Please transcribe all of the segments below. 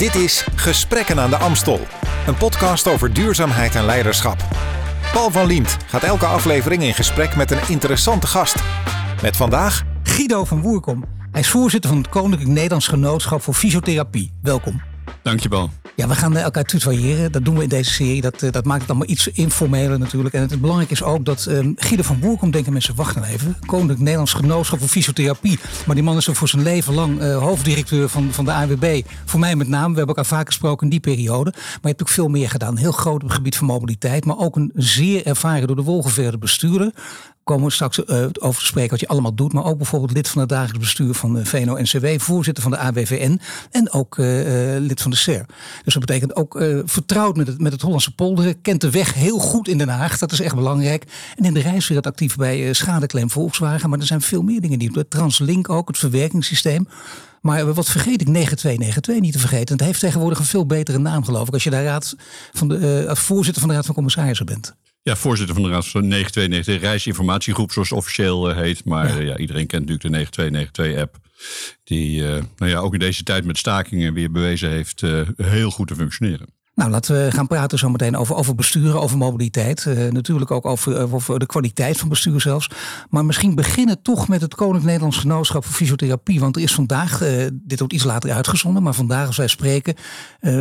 Dit is Gesprekken aan de Amstel, een podcast over duurzaamheid en leiderschap. Paul van Liemt gaat elke aflevering in gesprek met een interessante gast. Met vandaag Guido van Woerkom. Hij is voorzitter van het Koninklijk Nederlands Genootschap voor Fysiotherapie. Welkom. Dankjewel. Ja, we gaan elkaar tutoyeren. Dat doen we in deze serie. Dat, eh, dat maakt het allemaal iets informeler natuurlijk. En het belangrijke is ook dat um, Guido van Woerkom, denken mensen, wacht nou even. Koninklijk Nederlands Genootschap voor Fysiotherapie. Maar die man is er voor zijn leven lang uh, hoofddirecteur van, van de ANWB. Voor mij met name. We hebben elkaar vaak gesproken in die periode. Maar je hebt ook veel meer gedaan. Heel groot op het gebied van mobiliteit. Maar ook een zeer ervaren door de wol geverde bestuurder komen we straks uh, over te spreken wat je allemaal doet. Maar ook bijvoorbeeld lid van het dagelijks bestuur van de VNO-NCW, voorzitter van de AWVN en ook lid van de SER. Dus dat betekent ook uh, vertrouwd met het, met het Hollandse polderen, kent de weg heel goed in Den Haag. Dat is echt belangrijk. En in de reiswereld actief bij schadeclaim Volkswagen. Maar er zijn veel meer dingen die doen. Translink ook, het verwerkingssysteem. Maar wat vergeet ik? 9292 niet te vergeten. Het heeft tegenwoordig een veel betere naam, geloof ik. Als je daar raad van de, als voorzitter van de Raad van Commissarissen bent. Ja, voorzitter van de Raad van 9292 Reisinformatiegroep, zoals het officieel heet. Maar ja. ja iedereen kent natuurlijk de 9292-app. Die uh, nou ja, ook in deze tijd met stakingen weer bewezen heeft uh, heel goed te functioneren. Nou, laten we gaan praten zo meteen over, over besturen, over mobiliteit. Uh, natuurlijk ook over, over de kwaliteit van bestuur zelfs. Maar misschien beginnen toch met het Koninklijk Nederlands Genootschap voor Fysiotherapie. Want er is vandaag, uh, dit wordt iets later uitgezonden, maar vandaag als wij spreken,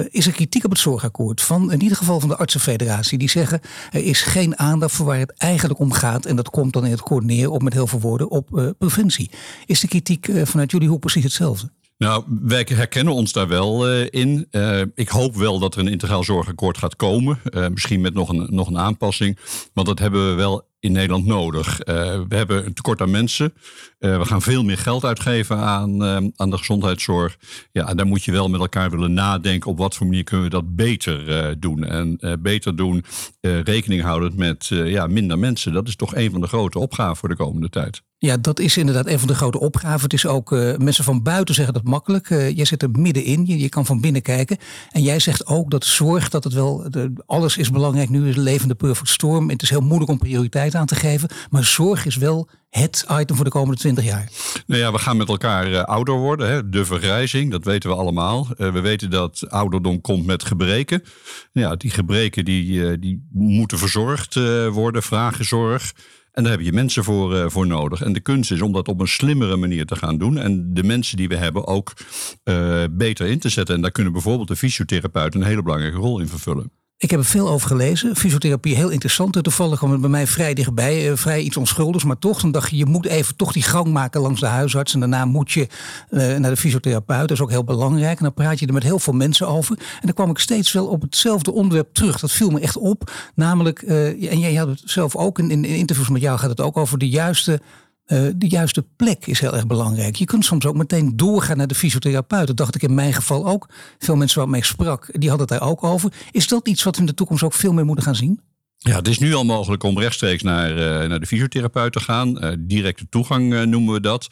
is er kritiek op het zorgakkoord. Van in ieder geval van de artsenfederatie. Die zeggen er is geen aandacht voor waar het eigenlijk om gaat. En dat komt dan in het koord neer op met heel veel woorden op preventie. Is de kritiek vanuit jullie hoe precies hetzelfde? Nou, wij herkennen ons daar wel uh, in. Uh, ik hoop wel dat er een integraal zorgakkoord gaat komen. Uh, misschien met nog een, nog een aanpassing. Want dat hebben we wel in Nederland nodig. we hebben een tekort aan mensen. we gaan veel meer geld uitgeven aan, aan de gezondheidszorg. Ja, en daar moet je wel met elkaar willen nadenken op wat voor manier kunnen we dat beter doen. En beter doen, rekening houden met ja, minder mensen. Dat is toch een van de grote opgaven voor de komende tijd. Ja, dat is inderdaad een van de grote opgaven. Het is ook, uh, mensen van buiten zeggen dat makkelijk. Uh, jij zit er middenin, je, je kan van binnen kijken. En jij zegt ook dat zorg, dat het wel, alles is belangrijk nu, is levende perfect storm. Het is heel moeilijk om prioriteit aan te geven. Maar zorg is wel het item voor de komende twintig jaar. Nou ja, we gaan met elkaar uh, ouder worden. Hè? De vergrijzing, dat weten we allemaal. we weten dat ouderdom komt met gebreken. Ja, die gebreken die, die moeten verzorgd worden, vragen zorg. En daar heb je mensen voor, uh, voor nodig. En de kunst is om dat op een slimmere manier te gaan doen. En de mensen die we hebben ook uh, beter in te zetten. En daar kunnen bijvoorbeeld de fysiotherapeuten een hele belangrijke rol in vervullen. Ik heb er veel over gelezen. Fysiotherapie, heel interessant. Toevallig kwam het bij mij vrij dichtbij. vrij iets onschuldigs. Maar toch, dan dacht je, je moet even toch die gang maken langs de huisarts. En daarna moet je uh, naar de fysiotherapeut. Dat is ook heel belangrijk. En dan praat je er met heel veel mensen over. En dan kwam ik steeds wel op hetzelfde onderwerp terug. Dat viel me echt op. Namelijk, uh, en jij had het zelf ook, in, in interviews met jou gaat het ook over de juiste uh, de juiste plek is heel erg belangrijk. Je kunt soms ook meteen doorgaan naar de fysiotherapeut. Dat dacht ik in mijn geval ook. Veel mensen waar ik sprak, die hadden het daar ook over. Is dat iets wat we in de toekomst ook veel meer moeten gaan zien? Ja, het is nu al mogelijk om rechtstreeks naar, uh, naar de fysiotherapeut te gaan. Uh, directe toegang noemen we dat.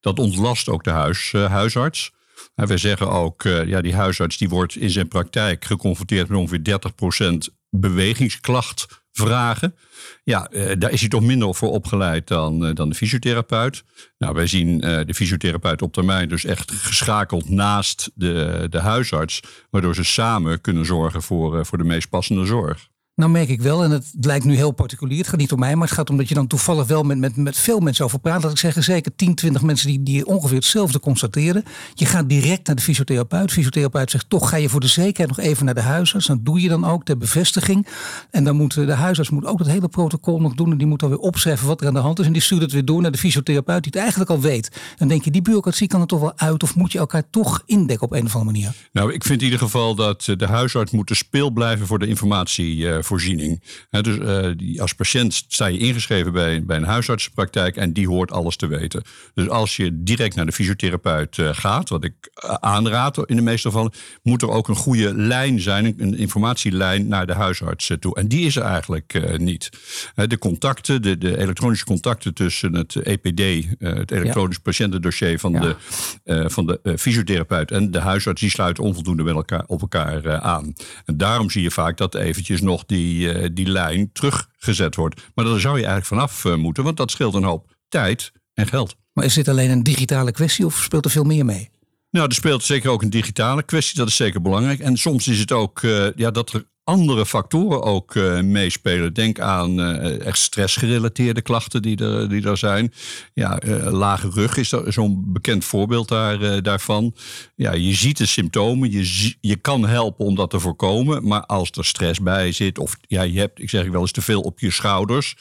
Dat ontlast ook de huis, huisarts. En wij zeggen ook, ja, die huisarts die wordt in zijn praktijk geconfronteerd met ongeveer 30% bewegingsklacht vragen. Ja, uh, daar is hij toch minder voor opgeleid dan, uh, dan de fysiotherapeut. Nou, wij zien uh, de fysiotherapeut op termijn dus echt geschakeld naast de, de huisarts, waardoor ze samen kunnen zorgen voor, voor de meest passende zorg. Nou merk ik wel, en het lijkt nu heel particulier, het gaat niet om mij, maar het gaat om dat je dan toevallig wel met, met, met veel mensen over praat. Dat ik zeg, zeker 10, 20 mensen die, die ongeveer hetzelfde constateren. Je gaat direct naar de fysiotherapeut. De fysiotherapeut zegt, toch ga je voor de zekerheid nog even naar de huisarts. Dat doe je dan ook ter bevestiging. En dan moet de huisarts moet ook het hele protocol nog doen. En die moet dan weer opschrijven wat er aan de hand is. En die stuurt het weer door naar de fysiotherapeut die het eigenlijk al weet. Dan denk je, die bureaucratie kan er toch wel uit. Of moet je elkaar toch indekken op een of andere manier? Nou, ik vind in ieder geval dat de huisarts moet de speel blijven voor de informatie. Uh, voorziening. dus uh, die, als patiënt sta je ingeschreven bij, bij een huisartsenpraktijk en die hoort alles te weten. Dus als je direct naar de fysiotherapeut uh, gaat, wat ik uh, aanraad in de meeste gevallen, moet er ook een goede lijn zijn, een informatielijn naar de huisarts toe. En die is er eigenlijk niet. de contacten, de, de, elektronische contacten tussen het EPD, het elektronisch patiëntendossier van, de, van de fysiotherapeut en de huisarts, die sluiten onvoldoende met elkaar, op elkaar aan. En daarom zie je vaak dat eventjes nog die, uh, die lijn teruggezet wordt. Maar daar zou je eigenlijk vanaf uh, moeten, want dat scheelt een hoop tijd en geld. Maar is dit alleen een digitale kwestie of speelt er veel meer mee? Nou, er speelt zeker ook een digitale kwestie, dat is zeker belangrijk. En soms is het ook ja, dat er andere factoren ook uh, meespelen. Denk aan uh, echt stressgerelateerde klachten die er, die er zijn. Ja, uh, lage rug is zo'n bekend voorbeeld daar, daarvan. Ja, je ziet de symptomen, je, je kan helpen om dat te voorkomen. Maar als er stress bij zit, of ja, je hebt, ik zeg wel eens, te veel op je schouders.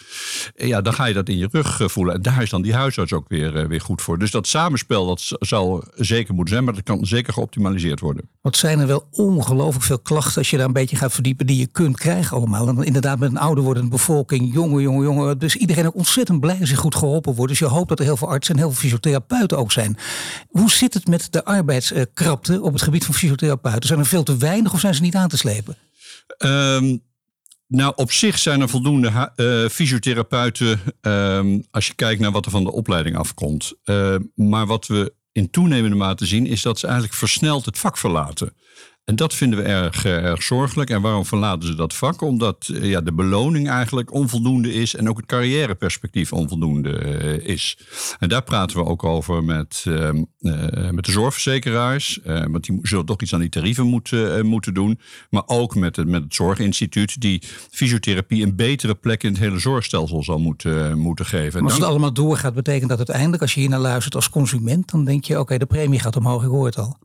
Ja, dan ga je dat in je rug voelen. En daar is dan die huisarts ook weer, weer goed voor. Dus dat samenspel, dat zal zeker moeten zijn, maar dat kan zeker geoptimaliseerd worden. Wat zijn er wel ongelooflijk veel klachten als je daar een beetje gaat verdiepen die je kunt krijgen allemaal. En inderdaad met een ouder wordende bevolking, jongen, jongen, jongen. Dus iedereen ook ontzettend blij als je goed geholpen wordt. Dus je hoopt dat er heel veel artsen en heel veel fysiotherapeuten ook zijn. Hoe zit het met de arbeidskrapte op het gebied van fysiotherapeuten? Zijn er veel te weinig of zijn ze niet aan te slepen? Um... Nou, op zich zijn er voldoende uh, fysiotherapeuten um, als je kijkt naar wat er van de opleiding afkomt. Uh, maar wat we in toenemende mate zien, is dat ze eigenlijk versneld het vak verlaten. En dat vinden we erg, eh, erg zorgelijk. En waarom verlaten ze dat vak? Omdat eh, ja, de beloning eigenlijk onvoldoende is en ook het carrièreperspectief onvoldoende uh, is. En daar praten we ook over met, uh, met de zorgverzekeraars. want die zullen toch iets aan die tarieven moeten, moeten doen. Maar ook met het, met het Zorginstituut, die fysiotherapie een betere plek in het hele zorgstelsel zal moeten, moeten geven. Maar als het allemaal doorgaat, betekent dat uiteindelijk, als je hier naar luistert als consument, dan denk je: oké, de premie gaat omhoog, ik hoor het al.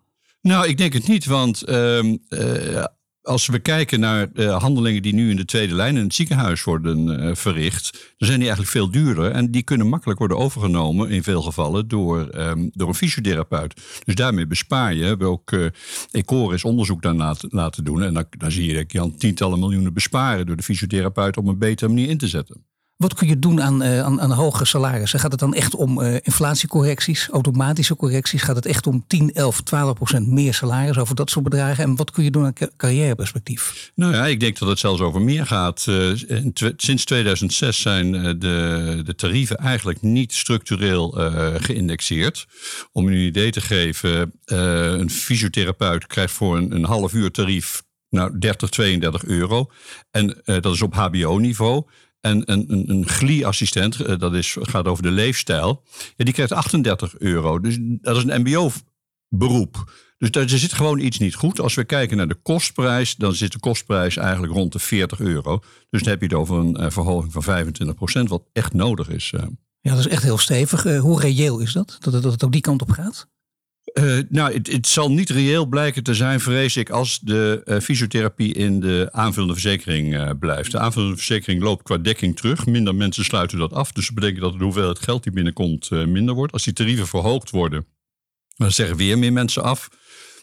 Nou, ik denk het niet, want uh, uh, als we kijken naar de handelingen die nu in de tweede lijn in het ziekenhuis worden uh, verricht, dan zijn die eigenlijk veel duurder en die kunnen makkelijk worden overgenomen in veel gevallen door, um, door een fysiotherapeut. Dus daarmee bespaar je. We hebben ook uh, Ecoris onderzoek daar laten, doen en dan, dan zie je dat je tientallen miljoenen besparen door de fysiotherapeut op een betere manier in te zetten. Wat kun je doen aan, uh, aan, aan hoge salarissen? Gaat het dan echt om uh, inflatiecorrecties, automatische correcties? Gaat het echt om 10, 11, 12 procent meer salaris over dat soort bedragen? En wat kun je doen aan carrièreperspectief? Nou ja, ik denk dat het zelfs over meer gaat. Uh, sinds 2006 zijn de, de tarieven eigenlijk niet structureel geïndexeerd. Om een idee te geven, een fysiotherapeut krijgt voor een, een half uur tarief nou, 30, 32 euro. En dat is op HBO-niveau. En een, een, een GLI-assistent, eh, dat is, gaat over de leefstijl, ja, die krijgt 38 euro. Dus dat is een MBO-beroep. Dus daar zit gewoon iets niet goed. Als we kijken naar de kostprijs, dan zit de kostprijs eigenlijk rond de 40 euro. Dus dan heb je het over een uh, verhoging van 25 procent, wat echt nodig is. Uh. Ja, dat is echt heel stevig. Hoe reëel is dat? Dat dat het ook die kant op gaat? Uh, nou, het, het, zal niet reëel blijken te zijn, vrees ik, als de uh, fysiotherapie in de aanvullende verzekering uh, blijft. De aanvullende verzekering loopt qua dekking terug. Minder mensen sluiten dat af. Dus dat betekent dat de hoeveelheid geld die binnenkomt minder wordt. Als die tarieven verhoogd worden, dan zeggen weer meer mensen af.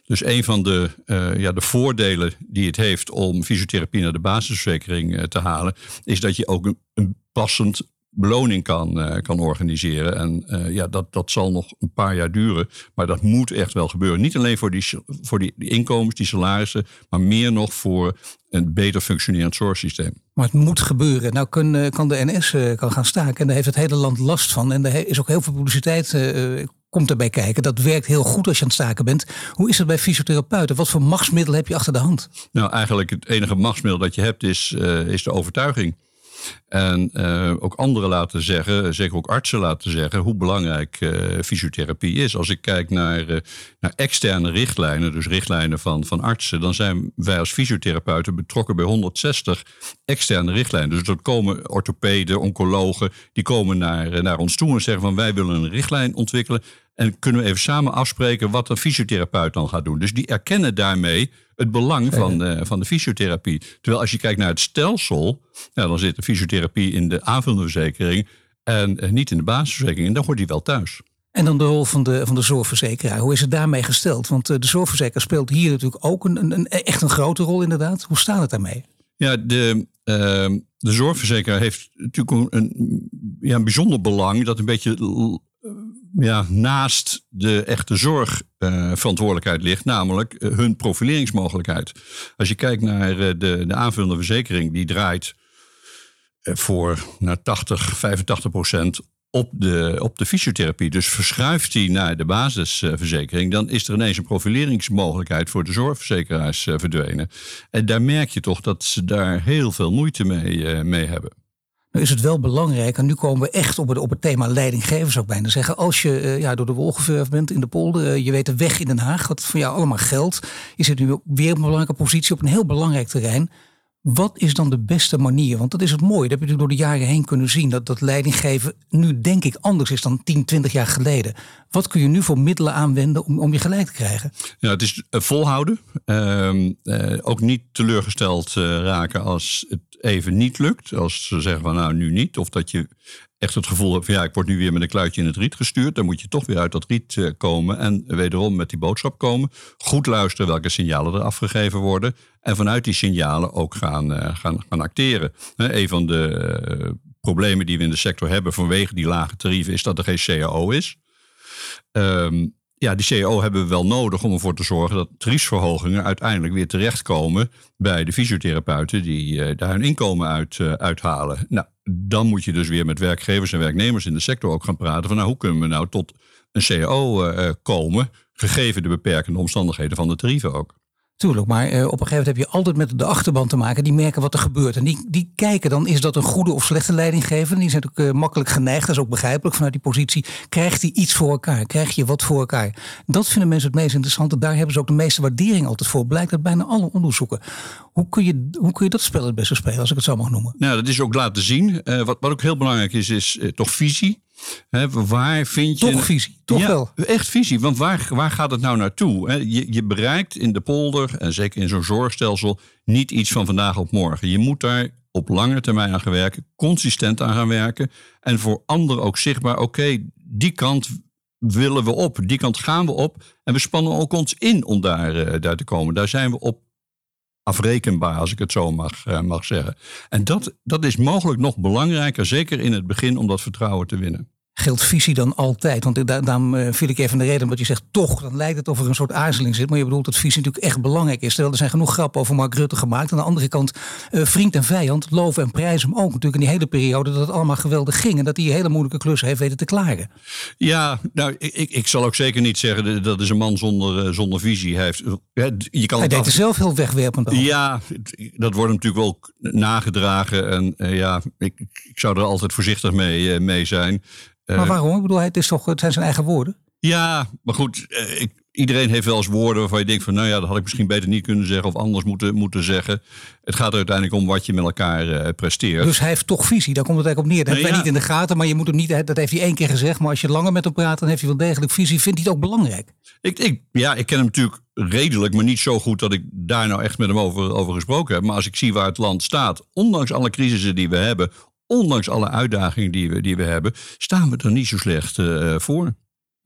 Dus een van de, ja, de voordelen die het heeft om fysiotherapie naar de basisverzekering te halen, is dat je ook een passend beloning kan, uh, kan organiseren. En uh, ja, dat, dat zal nog een paar jaar duren. Maar dat moet echt wel gebeuren. Niet alleen voor die, voor die, die inkomens, die salarissen, maar meer nog voor een beter functionerend zorgsysteem. Maar het moet gebeuren. Nou kan, eh, kan de NS kan gaan staken en daar heeft het hele land last van. En er is ook heel veel publiciteit komt erbij kijken. Dat werkt heel goed als je aan het staken bent. Hoe is het bij fysiotherapeuten? Wat voor machtsmiddel heb je achter de hand? Nou, eigenlijk het enige machtsmiddel dat je hebt is, is de overtuiging. En uh, ook anderen laten zeggen, zeker ook artsen laten zeggen, hoe belangrijk uh, fysiotherapie is. Als ik kijk naar, uh, naar externe richtlijnen, dus richtlijnen van, van artsen, dan zijn wij als fysiotherapeuten betrokken bij 160 externe richtlijnen. Dus er komen orthopeden, oncologen, die komen naar, naar ons toe en zeggen van wij willen een richtlijn ontwikkelen. En kunnen we even samen afspreken wat een fysiotherapeut dan gaat doen. Dus die erkennen daarmee het belang van, de, van de fysiotherapie. Terwijl als je kijkt naar het stelsel, ja, dan zit de fysiotherapie in de aanvullende verzekering en eh, niet in de basisverzekering. En dan hoort die wel thuis. En dan de rol van de, van de zorgverzekeraar. Hoe is het daarmee gesteld? Want eh, de zorgverzekeraar speelt hier natuurlijk ook een, een, een, echt een grote rol inderdaad. Hoe staat het daarmee? Ja, de, uh, de zorgverzekeraar heeft natuurlijk een, ja, een bijzonder belang dat een beetje ja, naast de echte zorgverantwoordelijkheid ligt, namelijk eh, hun profileringsmogelijkheid. Als je kijkt naar uh, de, de aanvullende verzekering, die draait uh, voor naar 80, 85 procent op de, op de fysiotherapie. Dus verschuift die naar de basisverzekering, dan is er ineens een profileringsmogelijkheid voor de zorgverzekeraars verdwenen. En daar merk je toch dat ze daar heel veel moeite mee, mee hebben. Nu is het wel belangrijk, en nu komen we echt op het, op het thema leidinggeven, zou ik bijna zeggen. Als je uh, ja, door de wol geverfd bent in de polder, uh, je weet de weg in Den Haag, wat voor jou allemaal geldt. Je zit nu weer op een belangrijke positie op een heel belangrijk terrein. Wat is dan de beste manier? Want dat is het mooie. Dat heb je door de jaren heen kunnen zien. Dat, dat leidinggeven nu denk ik anders is dan 10, 20 jaar geleden. Wat kun je nu voor middelen aanwenden om, om je gelijk te krijgen? Ja, het is uh, volhouden. Uh, ook niet teleurgesteld raken als het even niet lukt. Als ze zeggen van nou nu niet. Of dat je echt het gevoel hebt van ja, ik word nu weer met een kluitje in het riet gestuurd. Dan moet je toch weer uit dat riet komen en wederom met die boodschap komen. Goed luisteren welke signalen er afgegeven worden. En vanuit die signalen ook gaan, uh, gaan, gaan acteren. een van de uh, problemen die we in de sector hebben vanwege die lage tarieven is dat er geen CAO is. Um, ja, die CAO hebben we wel nodig om ervoor te zorgen dat tariefsverhogingen uiteindelijk weer terechtkomen bij de fysiotherapeuten die uh, daar hun inkomen uit uithalen. Nou, dan moet je dus weer met werkgevers en werknemers in de sector ook gaan praten van nou, hoe kunnen we nou tot een CAO komen, gegeven de beperkende omstandigheden van de tarieven ook. Tuurlijk, maar uh, op een gegeven moment heb je altijd met de achterban te maken. Die merken wat er gebeurt. En die, die kijken dan, is dat een goede of slechte leidinggever? Die zijn ook uh, makkelijk geneigd, dat is ook begrijpelijk vanuit die positie. Krijgt hij iets voor elkaar? Krijg je wat voor elkaar? Dat vinden mensen het meest interessante. Daar hebben ze ook de meeste waardering altijd voor. Blijkt uit bijna alle onderzoeken. Hoe kun, je, hoe kun je dat spel het beste spelen, als ik het zo mag noemen? Nou, dat is ook laten zien. Uh, wat, wat ook heel belangrijk is, is toch visie. He, waar vind je. Toch visie, toch ja, wel. Echt visie, want waar, waar gaat het nou naartoe? He, je, je bereikt in de polder, en zeker in zo'n zorgstelsel, niet iets van vandaag op morgen. Je moet daar op lange termijn aan gaan werken, consistent aan gaan werken. En voor anderen ook zichtbaar, oké, okay, die kant willen we op, die kant gaan we op. En we spannen ook ons in om daar, uh, daar te komen. Daar zijn we op afrekenbaar, als ik het zo mag, uh, mag zeggen. En dat, dat is mogelijk nog belangrijker, zeker in het begin, om dat vertrouwen te winnen. Geldt visie dan altijd? Want daar, daarom uh, viel ik even de reden, omdat je zegt toch, dan lijkt het of er een soort aarzeling zit. Maar je bedoelt dat visie natuurlijk echt belangrijk is. Terwijl er zijn genoeg grappen over Mark Rutte gemaakt. Aan de andere kant, uh, vriend en vijand, loven en prijzen hem ook natuurlijk in die hele periode dat het allemaal geweldig ging. En dat hij een hele moeilijke klus heeft weten te klaren. Ja, nou, ik, ik zal ook zeker niet zeggen dat is een man zonder, uh, zonder visie. Hij, heeft, je kan hij deed er zelf heel wegwerpend over. Ja, dat wordt natuurlijk wel nagedragen. En ja, ik, ik zou er altijd voorzichtig mee, mee zijn. Maar waarom? Ik bedoel, het, is toch, het zijn zijn eigen woorden. Ja, maar goed, ik, iedereen heeft wel eens woorden waarvan je denkt van, nou ja, dat had ik misschien beter niet kunnen zeggen of anders moeten, moeten zeggen. Het gaat er uiteindelijk om wat je met elkaar uh, presteert. Dus hij heeft toch visie, daar komt het eigenlijk op neer. Dat ja. niet in de gaten, maar je moet hem niet, dat heeft hij één keer gezegd. Maar als je langer met hem praat, dan heeft hij wel degelijk visie. Vindt hij het ook belangrijk? Ik, ik, ja, ik ken hem natuurlijk redelijk, maar niet zo goed dat ik daar nou echt met hem over, over gesproken heb. Maar als ik zie waar het land staat, ondanks alle crisissen die we hebben, ondanks alle uitdagingen die we, die we hebben, staan we er niet zo slecht uh, voor.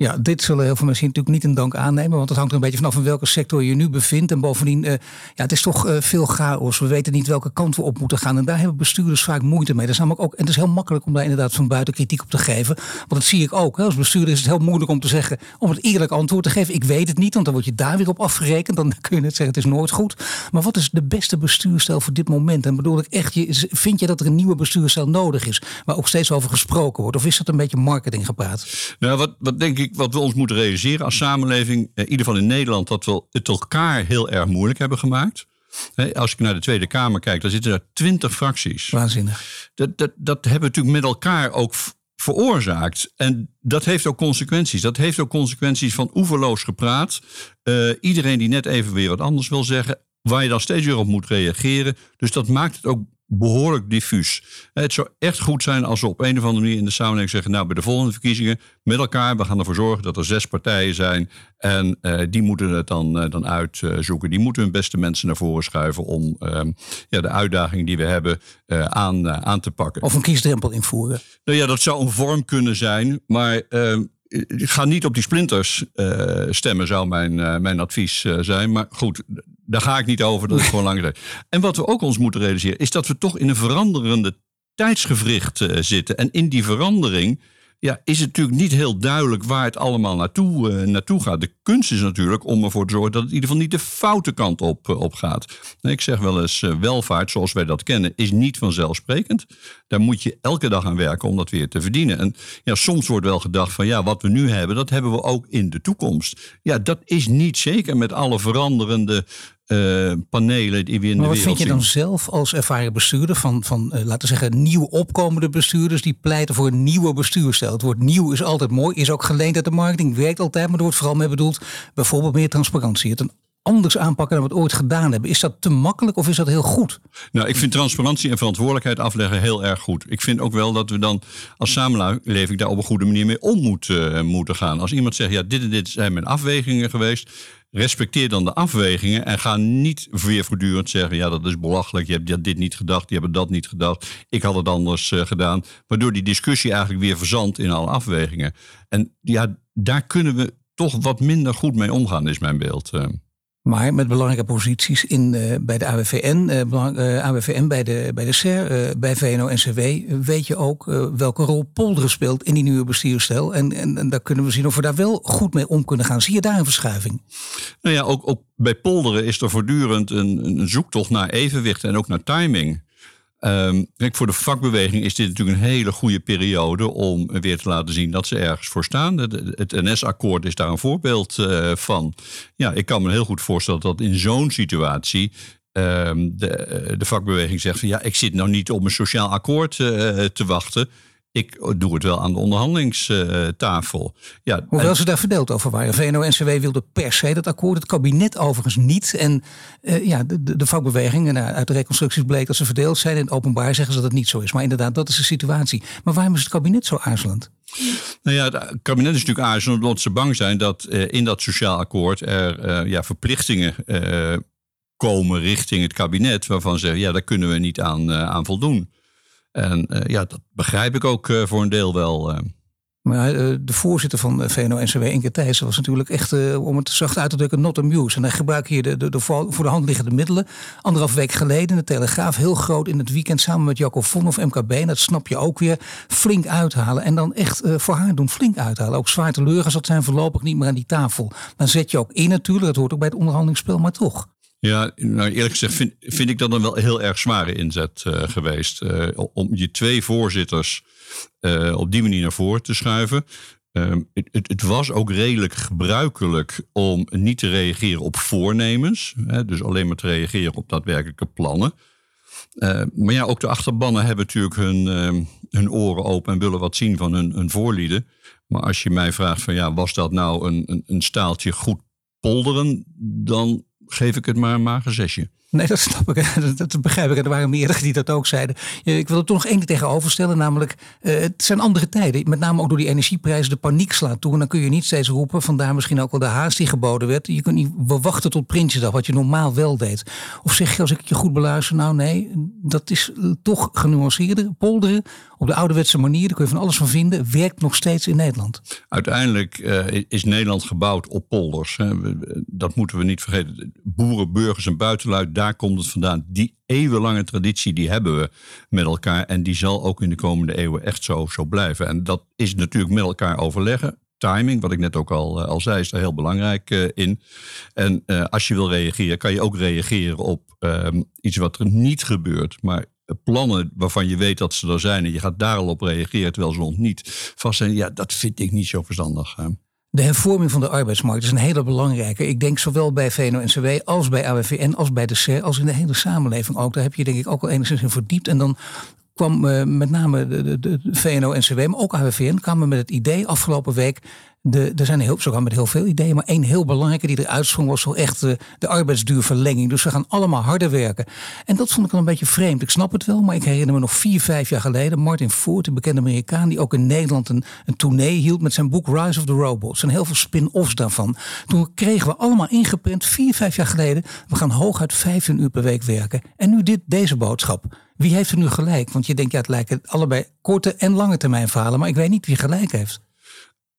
Ja, dit zullen heel veel mensen natuurlijk niet in dank aannemen. Want het hangt er een beetje vanaf in welke sector je nu bevindt. En bovendien, uh, ja, het is toch uh, veel chaos. We weten niet welke kant we op moeten gaan. En daar hebben bestuurders vaak moeite mee. Dat is namelijk ook, en het is heel makkelijk om daar inderdaad van buiten kritiek op te geven. Want dat zie ik ook. Hè. Als bestuurder is het heel moeilijk om te zeggen, om het eerlijk antwoord te geven. Ik weet het niet, want dan word je daar weer op afgerekend. Dan kun je net zeggen, het is nooit goed. Maar wat is de beste bestuurstijl voor dit moment? En bedoel ik echt, je, vind je dat er een nieuwe bestuurstijl nodig is? Waar ook steeds over gesproken wordt? Of is dat een beetje marketing gepraat? Nou, wat, wat denk ik, wat we ons moeten realiseren als samenleving, in ieder geval in Nederland, dat we het elkaar heel erg moeilijk hebben gemaakt. Als ik naar de Tweede Kamer kijk, dan zitten er twintig fracties. Waanzinnig. Dat, dat, dat hebben we natuurlijk met elkaar ook veroorzaakt. En dat heeft ook consequenties. Dat heeft ook consequenties van oeverloos gepraat. Uh, iedereen die net even weer wat anders wil zeggen, waar je dan steeds weer op moet reageren. Dus dat maakt het ook behoorlijk diffuus. Het zou echt goed zijn als we op een of andere manier in de samenleving zeggen... nou, bij de volgende verkiezingen met elkaar... we gaan ervoor zorgen dat er zes partijen zijn... en uh, die moeten het dan, uh, dan uitzoeken. Die moeten hun beste mensen naar voren schuiven... om uh, ja, de uitdaging die we hebben eh, aan, aan te pakken. Of een kiesdrempel invoeren. Nou ja, dat zou een vorm kunnen zijn, maar... ehm, ik ga niet op die splinters uh, stemmen, zou mijn, uh, mijn advies uh, zijn. Maar goed, daar ga ik niet over. Dat is gewoon lang. En wat we ook ons moeten realiseren, is dat we toch in een veranderende tijdsgevricht zitten. En in die verandering ja, is het natuurlijk niet heel duidelijk waar het allemaal naartoe, naartoe gaat. De kunst is natuurlijk om ervoor te zorgen dat het in ieder geval niet de foute kant op, op gaat. Ik zeg wel eens, welvaart zoals wij dat kennen, is niet vanzelfsprekend. Daar moet je elke dag aan werken om dat weer te verdienen. En ja, soms wordt wel gedacht van ja, wat we nu hebben, dat hebben we ook in de toekomst. Ja, dat is niet zeker met alle veranderende uh, panelen die we in maar de wereld vind je dan zelf als ervaren bestuurder van, van uh, laten we zeggen, nieuw opkomende bestuurders die pleiten voor een nieuwe bestuurstijl? Het woord nieuw is altijd mooi, is ook geleend uit de marketing, werkt altijd, maar er wordt vooral mee bedoeld bijvoorbeeld meer transparantie. Het een anders aanpakken dan we het ooit gedaan hebben. Is dat te makkelijk of is dat heel goed? Nou, ik vind transparantie en verantwoordelijkheid afleggen heel erg goed. Ik vind ook wel dat we dan als samenleving daar op een goede manier mee om moeten, uh, moeten gaan. Als iemand zegt, ja, dit en dit zijn mijn afwegingen geweest respecteer dan de afwegingen en ga niet weer voortdurend zeggen: ja, dat is belachelijk, je hebt dit niet gedacht, je hebt dat niet gedacht, ik had het anders uh, gedaan. Waardoor die discussie eigenlijk weer verzandt in alle afwegingen. En ja, daar kunnen we toch wat minder goed mee omgaan, is mijn beeld. Maar met belangrijke posities in, uh, bij de AWVN, uh, AWVN bij de, bij de SER, bij VNO-NCW, weet je ook welke rol polderen speelt in die nieuwe bestuurstijl. En, en, en, daar kunnen we zien of we daar wel goed mee om kunnen gaan. Zie je daar een verschuiving? Nou ja, ook, ook bij polderen is er voortdurend een, een zoektocht naar evenwicht en ook naar timing. Um, kijk, voor de vakbeweging is dit natuurlijk een hele goede periode om weer te laten zien dat ze ergens voor staan. Het NS-akkoord is daar een voorbeeld uh, van. Ja, ik kan me heel goed voorstellen dat in zo'n situatie um, de, de, vakbeweging zegt van ja, ik zit nou niet op een sociaal akkoord uh, te wachten ik doe het wel aan de onderhandelingstafel. Ja, Hoewel en... ze daar verdeeld over waren. VNO-NCW wilde per se dat akkoord, het kabinet overigens niet. En uh, ja, de, de, vakbeweging, en uit de reconstructies bleek dat ze verdeeld zijn. In het openbaar zeggen ze dat het niet zo is. Maar inderdaad, dat is de situatie. Maar waarom is het kabinet zo aarzelend? Nou ja, het kabinet is natuurlijk aarzelend omdat ze bang zijn dat uh, in dat sociaal akkoord er uh, ja, verplichtingen komen richting het kabinet. Waarvan ze zeggen, ja, daar kunnen we niet aan, aan voldoen. En uh, ja, dat begrijp ik ook uh, voor een deel wel. Uh. Maar de voorzitter van VNO-NCW, Inke Thijssen, was natuurlijk echt, om het zacht uit te drukken, not amused. En hij gebruikt hier de, voor de hand liggende middelen. Anderhalf week geleden, de Telegraaf, heel groot in het weekend samen met Jacco Von of MKB. En dat snap je ook weer, flink uithalen. En dan echt voor haar doen, flink uithalen. Ook zwaar teleurgesteld zijn voorlopig niet meer aan die tafel. Dan zet je ook in natuurlijk, dat hoort ook bij het onderhandelingsspel, maar toch. Ja, nou eerlijk gezegd vind, vind ik dat een wel heel erg zware inzet uh, geweest. Uh, om je twee voorzitters uh, op die manier naar voren te schuiven. Ehm, het, was ook redelijk gebruikelijk om niet te reageren op voornemens. Hè, dus alleen maar te reageren op daadwerkelijke plannen. maar ja, ook de achterbannen hebben natuurlijk hun, ehm, hun oren open en willen wat zien van hun, hun voorlieden. Maar als je mij vraagt van ja, was dat nou een, een staaltje goed polderen, dan geef ik het maar een mager zesje. Nee, dat snap ik. Dat begrijp ik. Er waren meerdere die dat ook zeiden. Ik wil er toch nog één tegenover stellen. Namelijk, uh, het zijn andere tijden. Met name ook door die energieprijzen. De paniek slaat toe. En dan kun je niet steeds roepen. Vandaar misschien ook wel de haast die geboden werd. Je kunt niet wachten tot Prinsjesdag. Wat je normaal wel deed. Of zeg je als ik je goed beluister. Nou nee, dat is toch genuanceerder. Polderen op de ouderwetse manier. Daar kun je van alles van vinden. Werkt nog steeds in Nederland. Uiteindelijk uh, is Nederland gebouwd op polders. Hè. Dat moeten we niet vergeten. Boeren, burgers en buitenluid daar komt het vandaan. Die eeuwenlange traditie, die hebben we met elkaar. En die zal ook in de komende eeuwen echt zo, zo blijven. En dat is natuurlijk met elkaar overleggen. Timing, wat ik net ook al, eh, al zei, is daar heel belangrijk uh, in. En als je wil reageren, kan je ook reageren op um, iets wat er niet gebeurt. Maar plannen waarvan je weet dat ze er zijn en je gaat daar al op reageren terwijl ze nog niet vast zijn, ja, dat vind ik niet zo verstandig. De hervorming van de arbeidsmarkt is een hele belangrijke. Ik denk zowel bij VNO-NCW als bij AWVN als bij de CER als in de hele samenleving ook. Daar heb je denk ik ook al enigszins in verdiept. En dan kwam uh, met name de, de, de VNO-NCW, maar ook AWVN, kwamen met het idee afgelopen week de, er zijn heel, met heel veel ideeën, maar één heel belangrijke die eruit sprong was zo echt de, de arbeidsduurverlenging. Dus we gaan allemaal harder werken. En dat vond ik wel een beetje vreemd. Ik snap het wel, maar ik herinner me nog vier, vijf jaar geleden Martin Ford, een bekende Amerikaan, die ook in Nederland een, een tournee hield met zijn boek Rise of the Robots. En heel veel spin-offs daarvan. Toen kregen we allemaal ingeprint, vier, vijf jaar geleden, we gaan hooguit 15 uur per week werken. En nu dit, deze boodschap. Wie heeft er nu gelijk? Want je denkt, ja, het lijken allebei korte en lange termijn verhalen, maar ik weet niet wie gelijk heeft.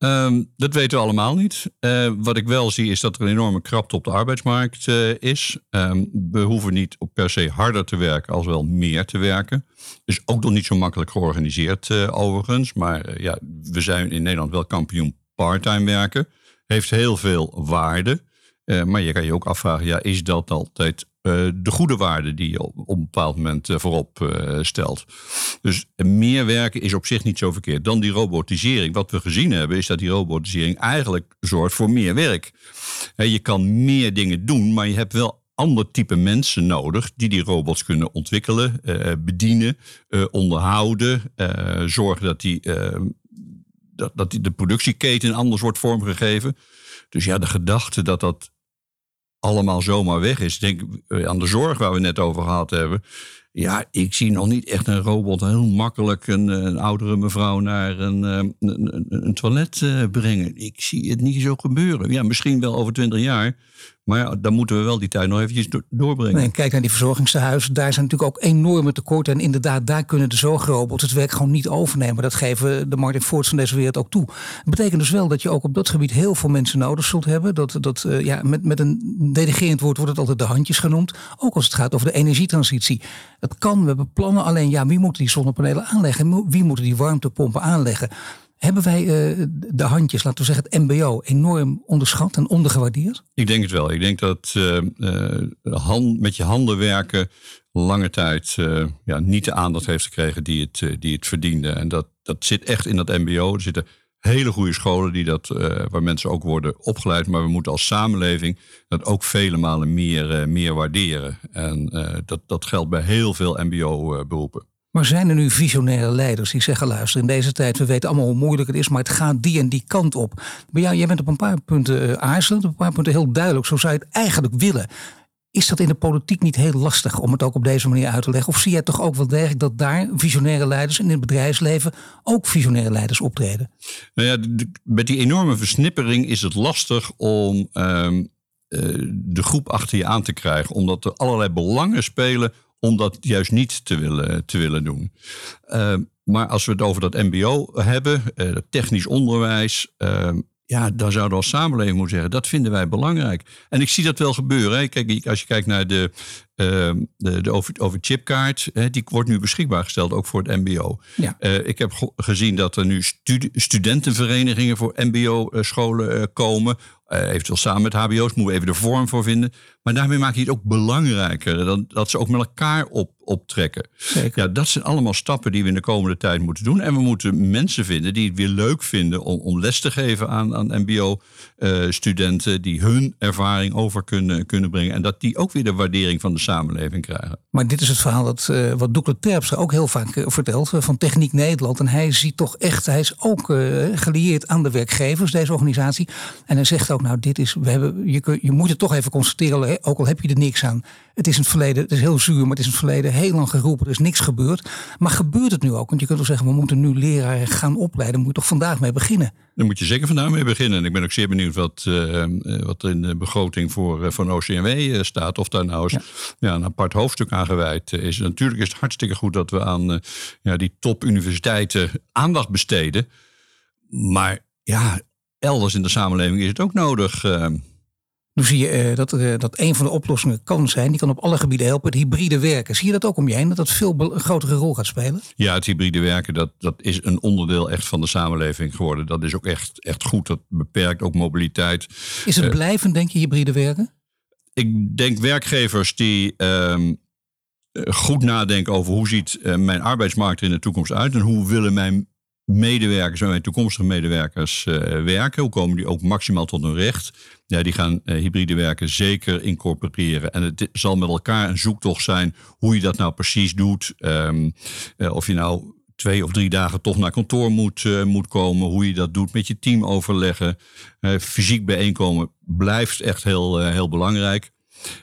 Um, dat weten we allemaal niet. Uh, wat ik wel zie is dat er een enorme krapte op de arbeidsmarkt uh, is. Um, we hoeven niet per se harder te werken als wel meer te werken. Dus ook nog niet zo makkelijk georganiseerd uh, overigens. Maar ja, we zijn in Nederland wel kampioen parttime werken. Heeft heel veel waarde. Maar je kan je ook afvragen, ja, is dat altijd uh, de goede waarde die je op, een bepaald moment uh, voorop stelt. Dus meer werken is op zich niet zo verkeerd. Dan die robotisering. Wat we gezien hebben is dat die robotisering eigenlijk zorgt voor meer werk. je kan meer dingen doen, maar je hebt wel ander type mensen nodig die die robots kunnen ontwikkelen, bedienen, onderhouden, zorgen dat die, dat, dat die de productieketen anders wordt vormgegeven. Dus ja, de gedachte dat dat allemaal zomaar weg is. Denk aan de zorg waar we net over gehad hebben. Ja, ik zie nog niet echt een robot heel makkelijk een, een oudere mevrouw naar een, eh, een, een toilet eh, brengen. Ik zie het niet zo gebeuren. Ja, misschien wel over twintig jaar. Maar ja, dan moeten we wel die tijd nog eventjes doorbrengen. Nee, kijk naar die verzorgingstehuizen. Daar zijn natuurlijk ook enorme tekorten. En inderdaad, daar kunnen de zorgrobots het werk gewoon niet overnemen. Dat geven de Martin Fords van deze wereld ook toe. Dat betekent dus wel dat je ook op dat gebied heel veel mensen nodig zult hebben. Dat, dat, uh, ja, met, met een delegerend woord wordt het altijd de handjes genoemd. Ook als het gaat over de energietransitie. Het kan, we hebben plannen. Alleen ja, wie moet die zonnepanelen aanleggen? Wie moet die warmtepompen aanleggen? Hebben wij uh, de handjes, laten we zeggen het MBO, enorm onderschat en ondergewaardeerd? Ik denk het wel. Ik denk dat uh, uh, hand, met je handen werken lange tijd ja, niet de aandacht heeft gekregen die het, die het verdiende. En dat, dat zit echt in dat MBO. Er zitten hele goede scholen die dat, waar mensen ook worden opgeleid. Maar we moeten als samenleving dat ook vele malen meer, meer waarderen. En dat, dat geldt bij heel veel MBO-beroepen. Maar zijn er nu visionaire leiders die zeggen: luister, in deze tijd, we weten allemaal hoe moeilijk het is, maar het gaat die en die kant op. Maar ja, jij bent op een paar punten uh, aarzelend, op een paar punten heel duidelijk. Zo zou je het eigenlijk willen. Is dat in de politiek niet heel lastig om het ook op deze manier uit te leggen? Of zie jij toch ook wel degelijk dat daar visionaire leiders in het bedrijfsleven ook visionaire leiders optreden? Nou ja, met die enorme versnippering is het lastig om ehm, eh, de groep achter je aan te krijgen, omdat er allerlei belangen spelen om dat juist niet te willen, te willen doen. Uh, maar als we het over dat MBO hebben, uh, technisch onderwijs, uh, ja, dan zouden we als samenleving moeten zeggen, dat vinden wij belangrijk. En ik zie dat wel gebeuren. Hè. Kijk, als je kijkt naar de, uh, de, de over, over chipkaart, hè, die wordt nu beschikbaar gesteld, ook voor het MBO. Ja. Uh, ik heb gezien dat er nu studentenverenigingen voor MBO-scholen uh, komen. Eventueel samen met HBO's, moeten we even de vorm voor vinden. Maar daarmee maak je het ook belangrijker. Dat, dat ze ook met elkaar op, optrekken. Ja, dat zijn allemaal stappen die we in de komende tijd moeten doen. En we moeten mensen vinden die het weer leuk vinden om, om les te geven aan, aan MBO-studenten. Uh, die hun ervaring over kunnen, kunnen brengen. En dat die ook weer de waardering van de samenleving krijgen. Maar dit is het verhaal dat, uh, wat Doekle Terpstra ook heel vaak uh, vertelt van Techniek Nederland. En hij ziet toch echt, hij is ook gelieerd aan de werkgevers, deze organisatie. En hij zegt ook, nou, dit is, we hebben, je, je moet het toch even constateren ook al heb je er niks aan. Het is in het verleden, het is heel zuur, maar het is in het verleden heel lang geroepen. Er is niks gebeurd. Maar gebeurt het nu ook? Want je kunt wel zeggen, we moeten nu leraren gaan opleiden. Moet je toch vandaag mee beginnen? Daar moet je zeker vandaag mee beginnen. En ik ben ook zeer benieuwd wat, uh, wat in de begroting voor, uh, van OCMW staat. Of daar nou eens ja. ja. een apart hoofdstuk aan gewijd is. Natuurlijk is het hartstikke goed dat we aan ja, die topuniversiteiten aandacht besteden. Maar ja, elders in de samenleving is het ook nodig. Nu zie je uh, dat, uh, dat een van de oplossingen kan zijn, die kan op alle gebieden helpen, het hybride werken. Zie je dat ook om je heen, dat dat veel een grotere rol gaat spelen? Ja, het hybride werken, dat, dat is een onderdeel echt van de samenleving geworden. Dat is ook echt, echt goed, dat beperkt ook mobiliteit. Is het uh, blijvend, denk je, hybride werken? Ik denk werkgevers die ehm, goed nadenken over hoe ziet mijn arbeidsmarkt er in de toekomst uit en hoe willen mijn medewerkers en mijn toekomstige medewerkers uh, werken. Hoe komen die ook maximaal tot hun recht? Ja, die gaan uh, hybride werken zeker incorporeren. En het zal met elkaar een zoektocht zijn hoe je dat nou precies doet. Uh, of je nou twee of drie dagen toch naar kantoor moet, moet komen. Hoe je dat doet met je team overleggen. fysiek bijeenkomen blijft echt heel, heel belangrijk.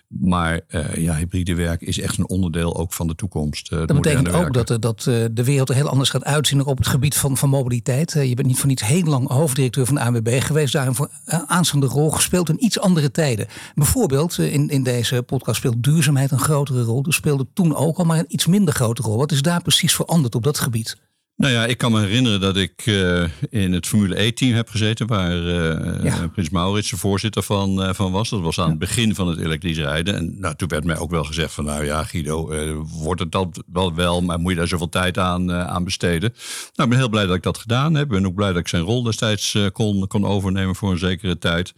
Maar uh, ja, hybride werk is echt een onderdeel ook van de toekomst. Uh, dat betekent ook dat, dat uh, de wereld er heel anders gaat uitzien op het gebied van, van mobiliteit. je bent niet voor niets heel lang hoofddirecteur van de ANWB geweest. Daar een aanstaande rol gespeeld in iets andere tijden. Bijvoorbeeld in, in deze podcast speelt duurzaamheid een grotere rol. Dus speelde toen ook al maar een iets minder grote rol. Wat is daar precies veranderd op dat gebied? Nou ja, ik kan me herinneren dat ik uh, in het Formule E-team heb gezeten, waar uh, ja. Prins Maurits de voorzitter van, uh, van was. Dat was aan ja. het begin van het elektrisch rijden. En nou, toen werd mij ook wel gezegd van, nou ja, Guido, wordt het dat wel wel, maar moet je daar zoveel tijd aan, aan besteden? Nou, ik ben heel blij dat ik dat gedaan heb. Ik ben ook blij dat ik zijn rol destijds kon, kon overnemen voor een zekere tijd.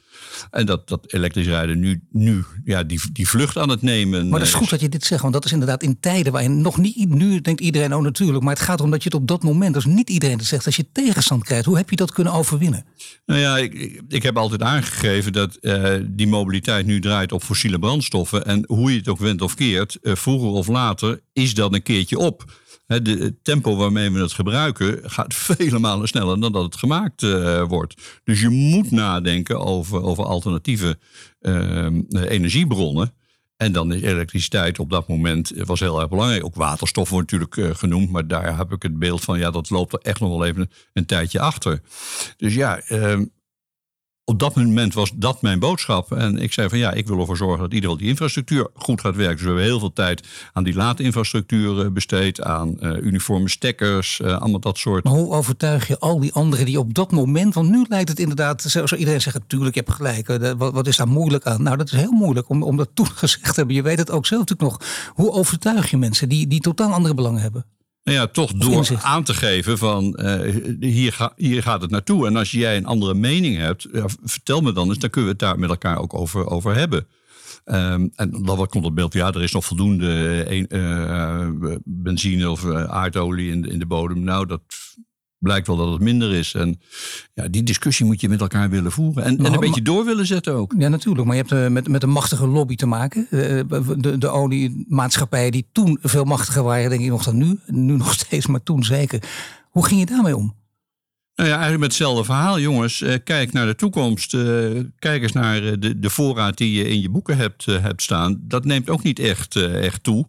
En dat, dat elektrisch rijden nu, nu ja, die, die vlucht aan het nemen. Maar dat is goed dat je dit zegt, want dat is inderdaad in tijden waarin nog niet, nu denkt iedereen, oh natuurlijk, maar het gaat erom dat je het op dat moment moment, als niet iedereen het zegt, als je tegenstand krijgt, hoe heb je dat kunnen overwinnen? Nou ja, ik, ik heb altijd aangegeven dat uh, die mobiliteit nu draait op fossiele brandstoffen. En hoe je het ook went of keert, uh, vroeger of later is dat een keertje op. Het tempo waarmee we het gebruiken gaat vele malen sneller dan dat het gemaakt uh, wordt. Dus je moet nadenken over, over alternatieve energiebronnen. En dan is elektriciteit op dat moment was heel erg belangrijk. Ook waterstof wordt natuurlijk genoemd, maar daar heb ik het beeld van, ja, dat loopt er echt nog wel even een tijdje achter. Dus ja, op dat moment was dat mijn boodschap. En ik zei van ja, ik wil ervoor zorgen dat iedereen die infrastructuur goed gaat werken. Dus we hebben heel veel tijd aan die laadinfrastructuur eh, besteed, aan uh, uniforme stekkers, uh, allemaal dat soort. Maar hoe overtuig je al die anderen die op dat moment, want nu lijkt het inderdaad, zou iedereen zeggen, natuurlijk, je hebt gelijk. Wat, wat, is daar moeilijk aan? Nou, dat is heel moeilijk om, om dat toen gezegd te hebben. Je weet het ook zelf natuurlijk nog. Hoe overtuig je mensen die, die totaal andere belangen hebben? Nou ja, toch door aan te geven van uh, hier, ga, hier gaat het naartoe. En als jij een andere mening hebt, ja, vertel me dan eens, dan kunnen we het daar met elkaar ook over, over hebben. Um, en dan komt het beeld, ja, er is nog voldoende uh, benzine of aardolie in in de bodem. Nou, dat blijkt wel dat het minder is. En ja, die discussie moet je met elkaar willen voeren. En, en een beetje door willen zetten ook. Ja, natuurlijk. Maar je hebt uh, met, met een machtige lobby te maken. Uh, de, de oliemaatschappijen die toen veel machtiger waren, denk ik nog dan nu. Nu nog steeds, maar toen zeker. Hoe ging je daarmee om? Nou ja, eigenlijk met hetzelfde verhaal, jongens. Uh, kijk naar de toekomst. kijk eens naar de, de voorraad die je in je boeken hebt, hebt staan. Dat neemt ook niet echt, echt toe.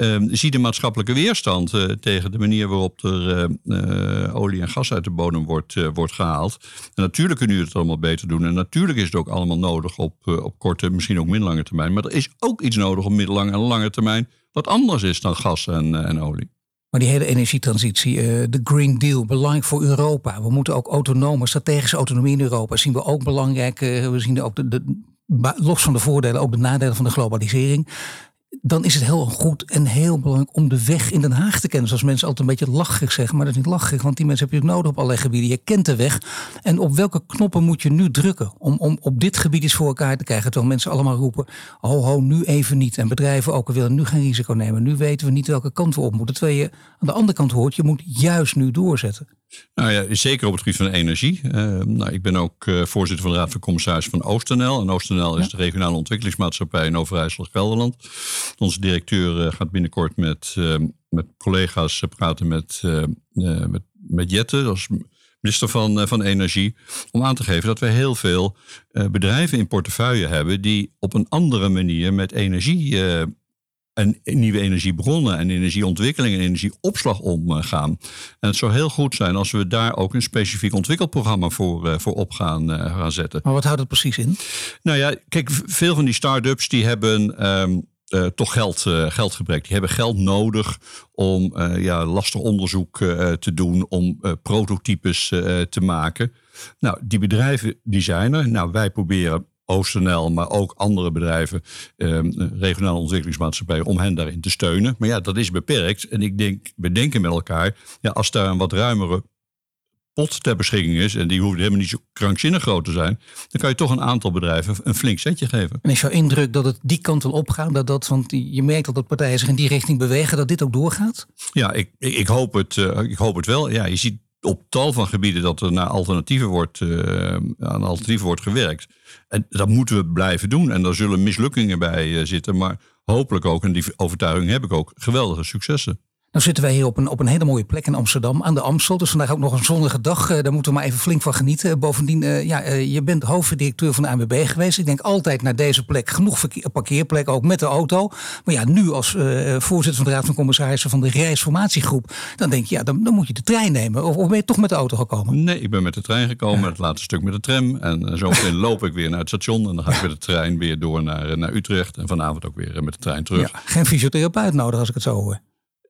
Uh, zie de maatschappelijke weerstand uh, tegen de manier waarop er uh, olie en gas uit de bodem wordt, wordt gehaald. En natuurlijk kunnen jullie het allemaal beter doen. En natuurlijk is het ook allemaal nodig op, op korte, misschien ook middellange termijn. Maar er is ook iets nodig op middellange en lange termijn. Wat anders is dan gas en, en olie. Maar die hele energietransitie, de Green Deal, belangrijk voor Europa. We moeten ook autonome, strategische autonomie in Europa zien we ook belangrijk. we zien ook de, de, los van de voordelen, ook de nadelen van de globalisering dan is het heel goed en heel belangrijk om de weg in Den Haag te kennen. Zoals mensen altijd een beetje lachig zeggen, maar dat is niet lachig, want die mensen heb je nodig op allerlei gebieden. Je kent de weg. En op welke knoppen moet je nu drukken om, om op dit gebied iets voor elkaar te krijgen? Terwijl mensen allemaal roepen, ho ho, nu even niet. En bedrijven ook willen nu geen risico nemen. Nu weten we niet welke kant we op moeten. Terwijl je aan de andere kant hoort, je moet juist nu doorzetten. Nou ja, zeker op het gebied van energie. Uh, nou, ik ben ook uh, voorzitter van de Raad van Commissarissen van OostNL. En OostNL is de regionale ontwikkelingsmaatschappij in Overijssel-Gelderland. Onze directeur uh, gaat binnenkort met, met collega's praten met, met, met Jette, dat is minister van, van Energie, om aan te geven dat we heel veel bedrijven in portefeuille hebben die op een andere manier met energie en nieuwe energiebronnen en energieontwikkeling en energieopslag omgaan. En het zou heel goed zijn als we daar ook een specifiek ontwikkelprogramma voor, uh, voor op gaan, uh, gaan zetten. Maar wat houdt het precies in? Nou ja, kijk, veel van die start-ups die hebben um, uh, toch geld, geldgebrek. Die hebben geld nodig om ja, lastig onderzoek te doen, om prototypes te maken. Nou, die bedrijven die zijn er. Nou, wij proberen OostNL, maar ook andere bedrijven, eh, regionale ontwikkelingsmaatschappijen, om hen daarin te steunen. Maar ja, dat is beperkt. En ik denk, we denken met elkaar, ja, als daar een wat ruimere pot ter beschikking is, en die hoeft helemaal niet zo krankzinnig groot te zijn, dan kan je toch een aantal bedrijven een flink zetje geven. En is jouw indruk dat het die kant wil opgaan? Dat dat, want je merkt dat dat partijen zich in die richting bewegen, dat dit ook doorgaat? Ja, ik, ik, hoop, het, uh, ik hoop het wel. Ja, je ziet op tal van gebieden dat er naar alternatieven wordt, uh, aan alternatieven wordt gewerkt. En dat moeten we blijven doen. En daar zullen mislukkingen bij uh, zitten. Maar hopelijk ook, en die overtuiging heb ik ook, geweldige successen. Nou zitten wij hier op een, op een hele mooie plek in Amsterdam, aan de Amstel. Dus vandaag ook nog een zonnige dag. Uh, daar moeten we maar even flink van genieten. Bovendien, uh, ja, uh, je bent hoofddirecteur van de ANWB geweest. Ik denk altijd naar deze plek genoeg parkeerplekken, ook met de auto. Maar ja, nu als voorzitter van de Raad van Commissarissen van de reisformatiegroep... dan denk je, ja, dan, dan moet je de trein nemen. Of, of, ben je toch met de auto gekomen? Nee, ik ben met de trein gekomen. Het laatste stuk met de tram. En zo loop ik weer naar het station. En dan ga ik met de trein weer door naar, naar Utrecht. En vanavond ook weer met de trein terug. Ja, geen fysiotherapeut nodig als ik het zo hoor.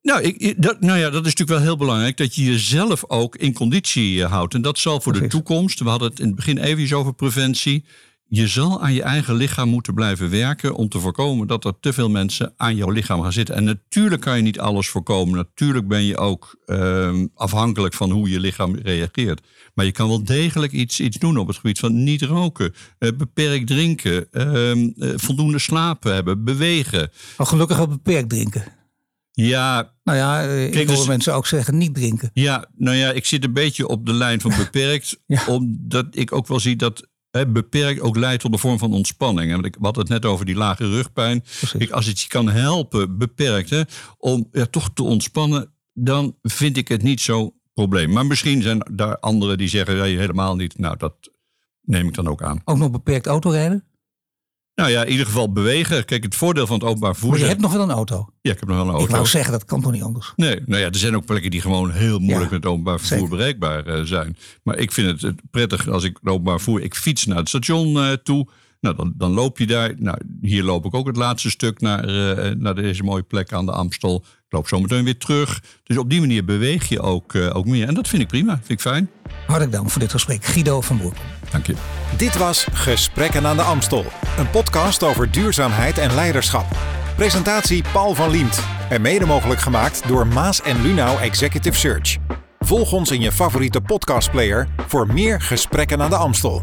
Nou, ik, dat, nou ja, dat is natuurlijk wel heel belangrijk dat je jezelf ook in conditie eh, houdt. En dat zal voor de toekomst, we hadden het in het begin even over preventie. Je zal aan je eigen lichaam moeten blijven werken om te voorkomen dat er te veel mensen aan jouw lichaam gaan zitten. En natuurlijk kan je niet alles voorkomen. Natuurlijk ben je ook uh, afhankelijk van hoe je lichaam reageert. Maar je kan wel degelijk iets, iets doen op het gebied van niet roken, uh, beperkt drinken, uh, voldoende slapen hebben, bewegen. Maar gelukkig wel beperkt drinken. Ja, Nou ja, eh, ik Kijk, hoor dus- mensen ook zeggen niet drinken. ja, nou ja, ik zit een beetje op de lijn van beperkt. Ja. Omdat ik ook wel zie dat hè, beperkt ook leidt tot een vorm van ontspanning. En want ik hadden het net over die lage rugpijn. Ik, als het je kan helpen, beperkt, hè, om ja, toch te ontspannen, dan vind ik het niet zo probleem. Maar misschien zijn daar anderen die zeggen ja, helemaal niet. Nou, dat neem ik dan ook aan. Ook nog beperkt autorijden. Nou ja, in ieder geval bewegen. Kijk, het voordeel van het openbaar vervoer. Maar je hebt nog wel een auto. Ja, ik heb nog wel een Ik auto. wou zeggen, dat kan toch niet anders? Nee, nou ja, er zijn ook plekken die gewoon heel moeilijk Ja, met openbaar vervoer zeker. bereikbaar eh, zijn. Maar ik vind het, prettig als ik openbaar vervoer... Ik fiets naar het station eh, toe. Nou, dan, dan loop je daar. Nou, hier loop ik ook het laatste stuk naar, eh, naar deze mooie plek aan de Amstel. Ik loop zo meteen weer terug. Dus op die manier beweeg je ook, ook meer. En dat vind ik prima. Vind ik fijn. Hartelijk dank voor dit gesprek. Guido van Boerkom. Dank je. Dit was Gesprekken aan de Amstel. Een podcast over duurzaamheid en leiderschap. Presentatie Paul van Liemt. En mede mogelijk gemaakt door Maas en Lunau Executive Search. Volg ons in je favoriete podcastplayer voor meer Gesprekken aan de Amstel.